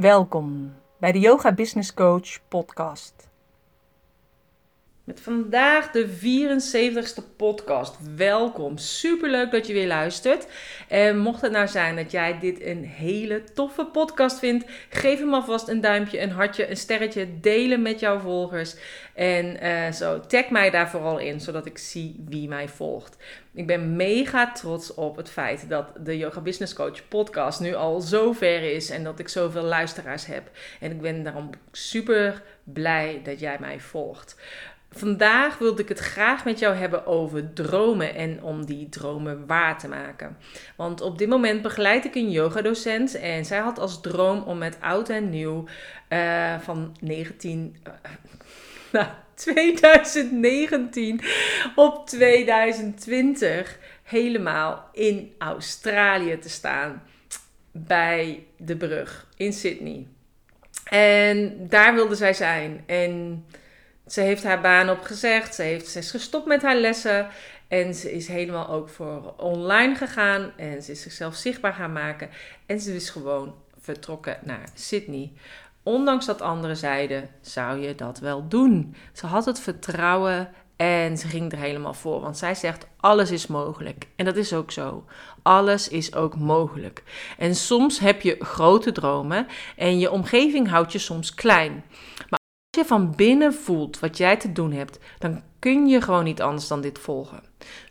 Welkom bij de Yoga Business Coach podcast. Met vandaag de 74ste podcast. Welkom. Superleuk dat je weer luistert. En mocht het nou zijn dat jij dit een hele toffe podcast vindt, geef hem alvast een duimpje, een hartje, een sterretje. Delen met jouw volgers. En uh, zo, tag mij daar vooral in, zodat ik zie wie mij volgt. Ik ben mega trots op het feit dat de Yoga Business Coach podcast nu al zo ver is en dat ik zoveel luisteraars heb. En ik ben daarom super blij dat jij mij volgt. Vandaag wilde ik het graag met jou hebben over dromen en om die dromen waar te maken. Want op dit moment begeleid ik een yogadocent en zij had als droom om met oud en nieuw uh, van 19, uh, nou, 2019 op 2020 helemaal in Australië te staan bij de brug in Sydney. En daar wilde zij zijn. En ze heeft haar baan opgezegd. Ze, heeft, ze is gestopt met haar lessen. En ze is helemaal ook voor online gegaan. En ze is zichzelf zichtbaar gaan maken. En ze is gewoon vertrokken naar Sydney. Ondanks dat anderen zeiden, zou je dat wel doen? Ze had het vertrouwen en ze ging er helemaal voor. Want zij zegt, alles is mogelijk. En dat is ook zo. Alles is ook mogelijk. En soms heb je grote dromen en je omgeving houdt je soms klein. Maar je van binnen voelt wat jij te doen hebt, dan kun je gewoon niet anders dan dit volgen.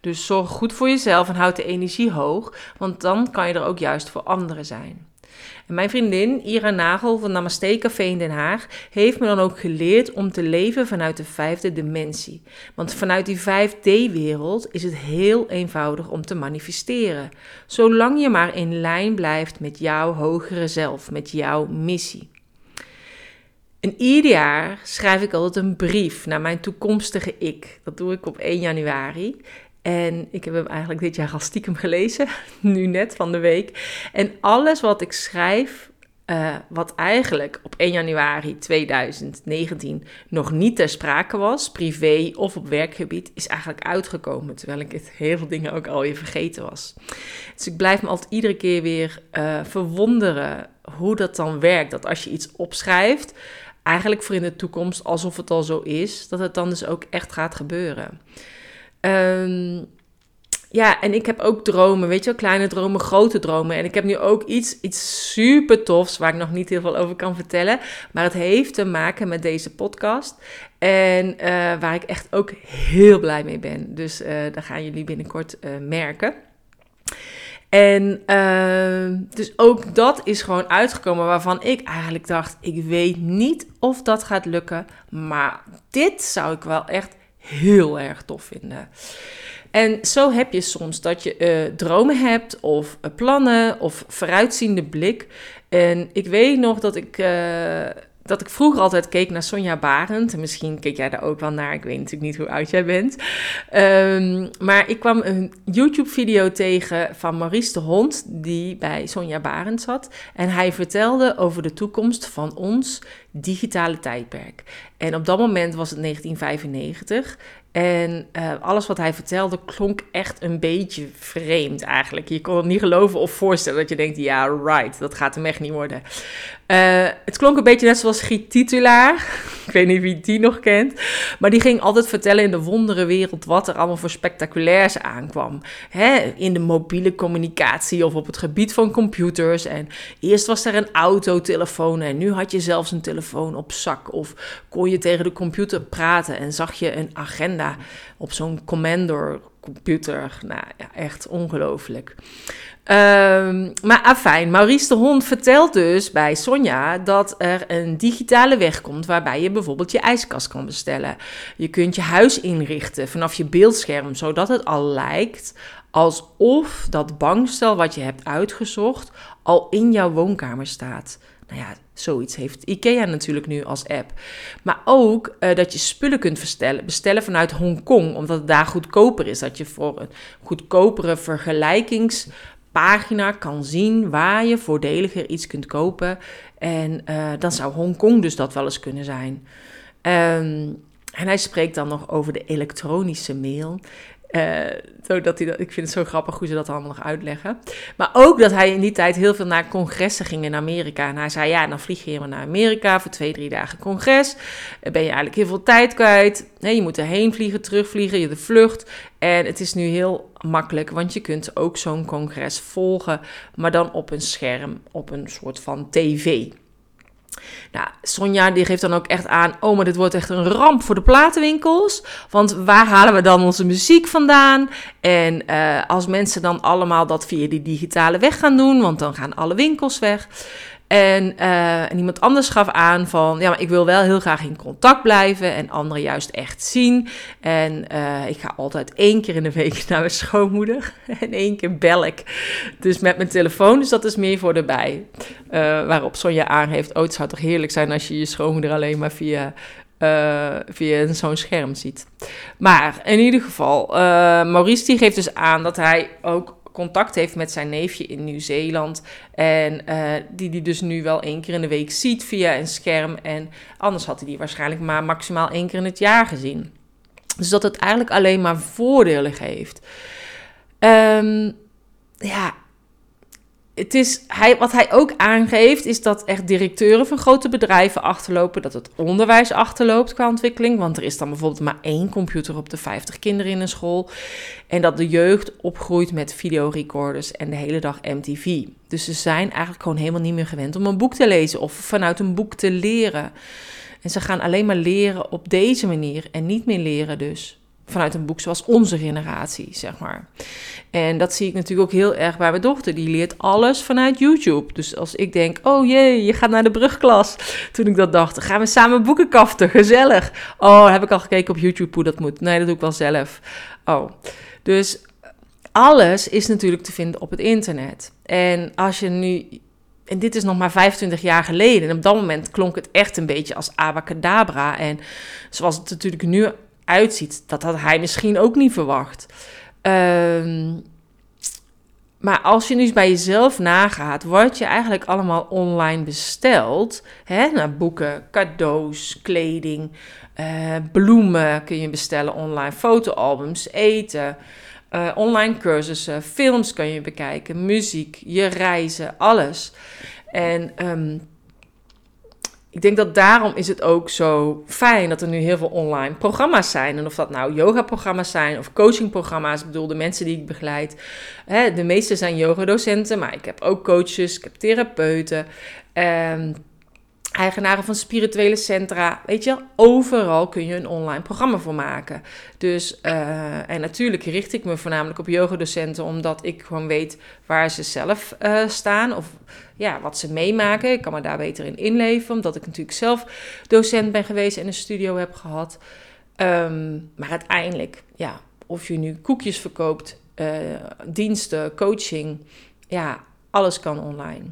Dus zorg goed voor jezelf en houd de energie hoog, want dan kan je er ook juist voor anderen zijn. En mijn vriendin Ira Nagel van Namaste Café in Den Haag heeft me dan ook geleerd om te leven vanuit de vijfde dimensie. Want vanuit die 5D-wereld is het heel eenvoudig om te manifesteren. Zolang je maar in lijn blijft met jouw hogere zelf, met jouw missie. En ieder jaar schrijf ik altijd een brief naar mijn toekomstige ik. Dat doe ik op 1 januari. En ik heb hem eigenlijk dit jaar al stiekem gelezen, nu net van de week. En alles wat ik schrijf, uh, wat eigenlijk op 1 januari 2019 nog niet ter sprake was, privé of op werkgebied, is eigenlijk uitgekomen. Terwijl ik het heel veel dingen ook alweer vergeten was. Dus ik blijf me altijd iedere keer weer uh, verwonderen hoe dat dan werkt. Dat als je iets opschrijft, eigenlijk voor in de toekomst, alsof het al zo is, dat het dan dus ook echt gaat gebeuren. Um, ja, en ik heb ook dromen, weet je wel, kleine dromen, grote dromen. En ik heb nu ook iets, iets super tofs waar ik nog niet heel veel over kan vertellen. Maar het heeft te maken met deze podcast. En uh, waar ik echt ook heel blij mee ben. Dus uh, dat gaan jullie binnenkort uh, merken. En uh, dus ook dat is gewoon uitgekomen waarvan ik eigenlijk dacht: ik weet niet of dat gaat lukken. Maar dit zou ik wel echt heel erg tof vinden. En zo heb je soms dat je uh, dromen hebt of uh, plannen of vooruitziende blik. En ik weet nog dat ik, uh, dat ik vroeger altijd keek naar Sonja Barend. En misschien keek jij daar ook wel naar. Ik weet natuurlijk niet hoe oud jij bent. Um, maar ik kwam een YouTube-video tegen van Maurice de Hond, die bij Sonja Barend zat. En hij vertelde over de toekomst van ons digitale tijdperk. En op dat moment was het 1995. En uh, alles wat hij vertelde klonk echt een beetje vreemd eigenlijk. Je kon het niet geloven of voorstellen dat je denkt, ja, right, dat gaat hem echt niet worden. Uh, het klonk een beetje net zoals Giet Titulaar. Ik weet niet wie die nog kent. Maar die ging altijd vertellen in de wonderenwereld wat er allemaal voor spectaculairs aankwam. Hè, in de mobiele communicatie of op het gebied van computers. En eerst was er een autotelefoon en nu had je zelfs een telefoon op zak. Of kon je tegen de computer praten en zag je een agenda op zo'n Commander computer. Nou ja, echt ongelooflijk. Um, maar afijn, Maurice de Hond vertelt dus bij Sonja dat er een digitale weg komt waarbij je bijvoorbeeld je ijskast kan bestellen. Je kunt je huis inrichten vanaf je beeldscherm, zodat het al lijkt alsof dat bankstel wat je hebt uitgezocht al in jouw woonkamer staat. Nou ja, zoiets heeft IKEA natuurlijk nu als app. Maar ook uh, dat je spullen kunt bestellen, vanuit Hongkong, omdat het daar goedkoper is. Dat je voor een goedkopere vergelijkingspagina kan zien waar je voordeliger iets kunt kopen. En uh, dan zou Hongkong dus dat wel eens kunnen zijn. Um, en hij spreekt dan nog over de elektronische mail. Zodat hij dat, ik vind het zo grappig hoe ze dat allemaal nog uitleggen. Maar ook dat hij in die tijd heel veel naar congressen ging in Amerika. En hij zei, ja, dan vlieg je helemaal naar Amerika voor twee, drie dagen congres. Dan ben je eigenlijk heel veel tijd kwijt. je moet erheen vliegen, terugvliegen, je de vlucht. En het is nu heel makkelijk, want je kunt ook zo'n congres volgen, maar dan op een scherm, op een soort van tv. Nou, Sonja die geeft dan ook echt aan, oh, maar dit wordt echt een ramp voor de platenwinkels. Want waar halen we dan onze muziek vandaan? En uh, als mensen dan allemaal dat via die digitale weg gaan doen, want dan gaan alle winkels weg. En, uh, en, iemand anders gaf aan van, ja, maar ik wil wel heel graag in contact blijven en anderen juist echt zien. En uh, ik ga altijd één keer in de week naar mijn schoonmoeder en één keer bel ik. Dus met mijn telefoon, dus dat is meer voor erbij. Uh, waarop Sonja aangeeft, oh, het zou toch heerlijk zijn als je je schoonmoeder alleen maar via via zo'n scherm ziet. Maar in ieder geval, uh, Maurice die geeft dus aan dat hij ook contact heeft met zijn neefje in Nieuw-Zeeland. En uh, die die dus nu wel één keer in de week ziet via een scherm. En anders had hij die waarschijnlijk maar maximaal één keer in het jaar gezien. Dus dat het eigenlijk alleen maar voordelen geeft. Um, ja, het is, hij, wat hij ook aangeeft, is dat echt directeuren van grote bedrijven achterlopen. Dat het onderwijs achterloopt qua ontwikkeling. Want er is dan bijvoorbeeld maar één computer op de 50 kinderen in een school. En dat de jeugd opgroeit met videorecorders en de hele dag MTV. Dus ze zijn eigenlijk gewoon helemaal niet meer gewend om een boek te lezen of vanuit een boek te leren. En ze gaan alleen maar leren op deze manier en niet meer leren dus vanuit een boek zoals onze generatie, zeg maar. En dat zie ik natuurlijk ook heel erg bij mijn dochter. Die leert alles vanuit YouTube. Dus als ik denk, oh jee, je gaat naar de brugklas. Toen ik dat dacht, gaan we samen boeken kaften, gezellig. Oh, heb ik al gekeken op YouTube hoe dat moet. Nee, dat doe ik wel zelf. Oh, dus alles is natuurlijk te vinden op het internet. En als je nu en dit is nog maar 25 jaar geleden. En op dat moment klonk het echt een beetje als abacadabra. En zoals het natuurlijk nu uitziet. Dat had hij misschien ook niet verwacht. Ehm, maar als je nu eens bij jezelf nagaat, wat je eigenlijk allemaal online bestelt. Hè, nou, boeken, cadeaus, kleding, uh, bloemen kun je bestellen online, fotoalbums, eten, uh, online cursussen, films kun je bekijken, muziek, je reizen, alles. En um, ik denk dat daarom is het ook zo fijn dat er nu heel veel online programma's zijn. En of dat nou yoga-programma's zijn of coaching-programma's. Ik bedoel, de mensen die ik begeleid. Hè, de meeste zijn yogadocenten, maar ik heb ook coaches, ik heb therapeuten. Um, eigenaren van spirituele centra. Weet je, overal kun je een online programma voor maken. Dus, uh, en natuurlijk richt ik me voornamelijk op yogadocenten, omdat ik gewoon weet waar ze zelf uh, staan. Of ja, wat ze meemaken. Ik kan me daar beter in inleven, omdat ik natuurlijk zelf docent ben geweest en een studio heb gehad. Um, maar uiteindelijk, ja, of je nu koekjes verkoopt, uh, diensten, coaching, ja, alles kan online.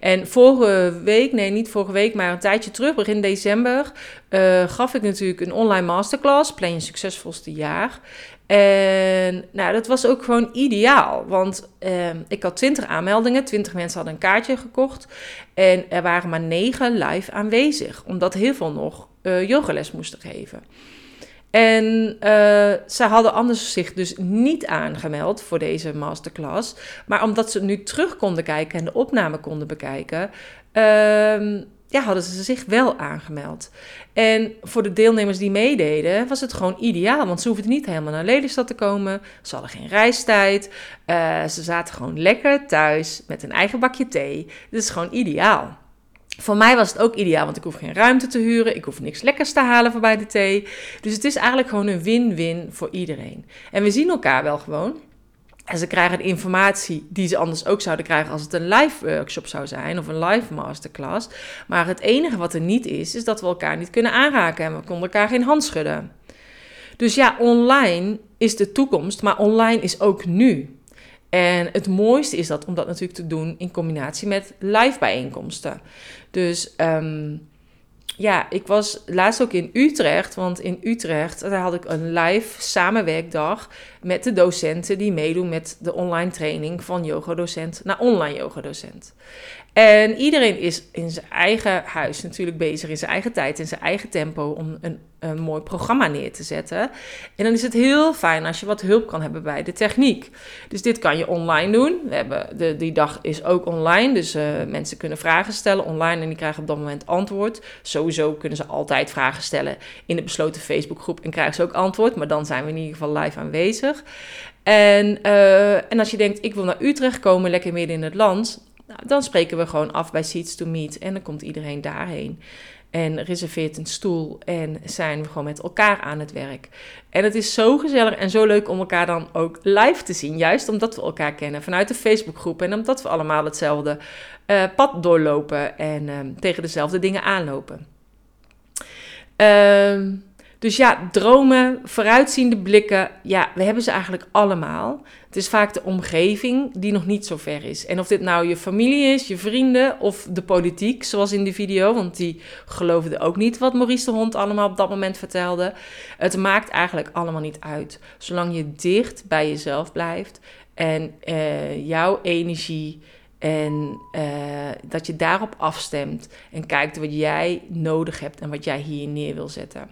En vorige week, nee, niet vorige week, maar een tijdje terug, begin december, uh, gaf ik natuurlijk een online masterclass, Plan je succesvolste jaar. En nou, dat was ook gewoon ideaal, want uh, ik had 20 aanmeldingen, 20 mensen hadden een kaartje gekocht en er waren maar 9 live aanwezig, omdat heel veel nog uh, yogales moesten geven. En uh, ze hadden anders zich dus niet aangemeld voor deze masterclass. Maar omdat ze nu terug konden kijken en de opname konden bekijken, uh, ja, hadden ze zich wel aangemeld. En voor de deelnemers die meededen, was het gewoon ideaal. Want ze hoefden niet helemaal naar Lelystad te komen. Ze hadden geen reistijd. Uh, ze zaten gewoon lekker thuis met een eigen bakje thee. Dit is gewoon ideaal. Voor mij was het ook ideaal, want ik hoef geen ruimte te huren. Ik hoef niks lekkers te halen voor bij de thee. Dus het is eigenlijk gewoon een win-win voor iedereen. En we zien elkaar wel gewoon. En ze krijgen de informatie die ze anders ook zouden krijgen als het een live workshop zou zijn of een live masterclass. Maar het enige wat er niet is, is dat we elkaar niet kunnen aanraken en we konden elkaar geen hand schudden. Dus ja, online is de toekomst, maar online is ook nu. En het mooiste is dat om dat natuurlijk te doen in combinatie met live bijeenkomsten. Dus um, ja, ik was laatst ook in Utrecht, want in Utrecht daar had ik een live samenwerkdag met de docenten die meedoen met de online training van yogadocent naar online yogadocent. En iedereen is in zijn eigen huis natuurlijk bezig, in zijn eigen tijd, in zijn eigen tempo, om een, een mooi programma neer te zetten. En dan is het heel fijn als je wat hulp kan hebben bij de techniek. Dus dit kan je online doen. We hebben de, die dag is ook online, dus uh, mensen kunnen vragen stellen online en die krijgen op dat moment antwoord. Sowieso kunnen ze altijd vragen stellen in de besloten Facebookgroep en krijgen ze ook antwoord, maar dan zijn we in ieder geval live aanwezig. En, uh, en als je denkt, ik wil naar Utrecht komen, lekker midden in het land, nou, dan spreken we gewoon af bij Seats to Meet en dan komt iedereen daarheen. En reserveert een stoel en zijn we gewoon met elkaar aan het werk. En het is zo gezellig en zo leuk om elkaar dan ook live te zien. Juist omdat we elkaar kennen vanuit de Facebookgroep. En omdat we allemaal hetzelfde uh, pad doorlopen en uh, tegen dezelfde dingen aanlopen. Uh, dus ja, dromen, vooruitziende blikken, ja, we hebben ze eigenlijk allemaal. Het is vaak de omgeving die nog niet zo ver is. En of dit nou je familie is, je vrienden of de politiek, zoals in de video, want die geloofde ook niet wat Maurice de Hond allemaal op dat moment vertelde. Het maakt eigenlijk allemaal niet uit. Zolang je dicht bij jezelf blijft en uh, jouw energie en uh, dat je daarop afstemt en kijkt wat jij nodig hebt en wat jij hier neer wil zetten.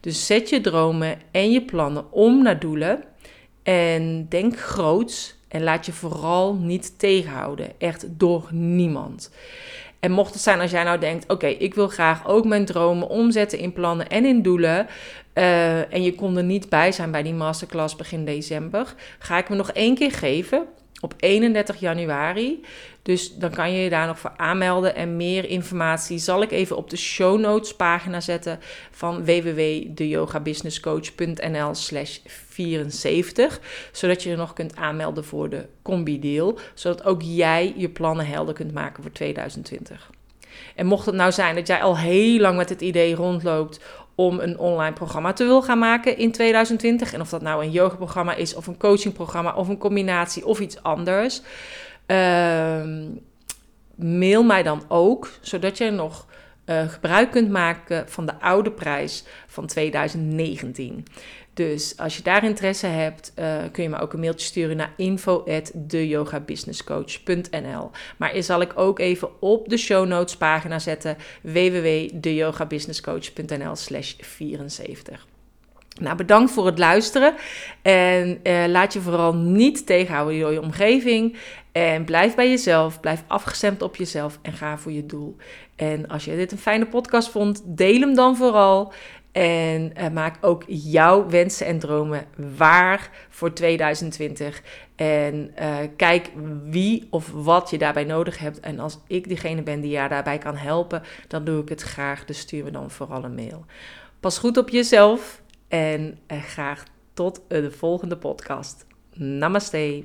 Dus zet je dromen en je plannen om naar doelen. En denk groots en laat je vooral niet tegenhouden. Echt door niemand. En mocht het zijn als jij nou denkt: oké, ik wil graag ook mijn dromen omzetten in plannen en in doelen. Uh, en je kon er niet bij zijn bij die masterclass begin december. Ga ik me nog één keer geven op 31 januari. Dus dan kan je je daar nog voor aanmelden. En meer informatie zal ik even op de show notes pagina zetten van www.deyogabusinesscoach.nl slash 74. Zodat je je nog kunt aanmelden voor de combi-deal. Zodat ook jij je plannen helder kunt maken voor 2020. En mocht het nou zijn dat jij al heel lang met het idee rondloopt om een online programma te willen gaan maken in 2020. En of dat nou een yoga-programma is, of een coachingprogramma, of een combinatie, of iets anders. Uh, mail mij dan ook, zodat je nog uh, gebruik kunt maken van de oude prijs van 2019. Dus als je daar interesse hebt, uh, kun je me ook een mailtje sturen naar info@deyogabusinesscoach.nl. Maar zal ik ook even op de show notes pagina zetten www.deyogabusinesscoach.nl/74. Nou, bedankt voor het luisteren. En uh, laat je vooral niet tegenhouden door je omgeving. En blijf bij jezelf. Blijf afgestemd op jezelf en ga voor je doel. En als je dit een fijne podcast vond, deel hem dan vooral. En uh, maak ook jouw wensen en dromen waar voor 2020. En uh, kijk wie of wat je daarbij nodig hebt. En als ik degene ben die jou daarbij kan helpen, dan doe ik het graag. Dus stuur me dan vooral een mail. Pas goed op jezelf en uh, graag tot de volgende podcast. Namaste.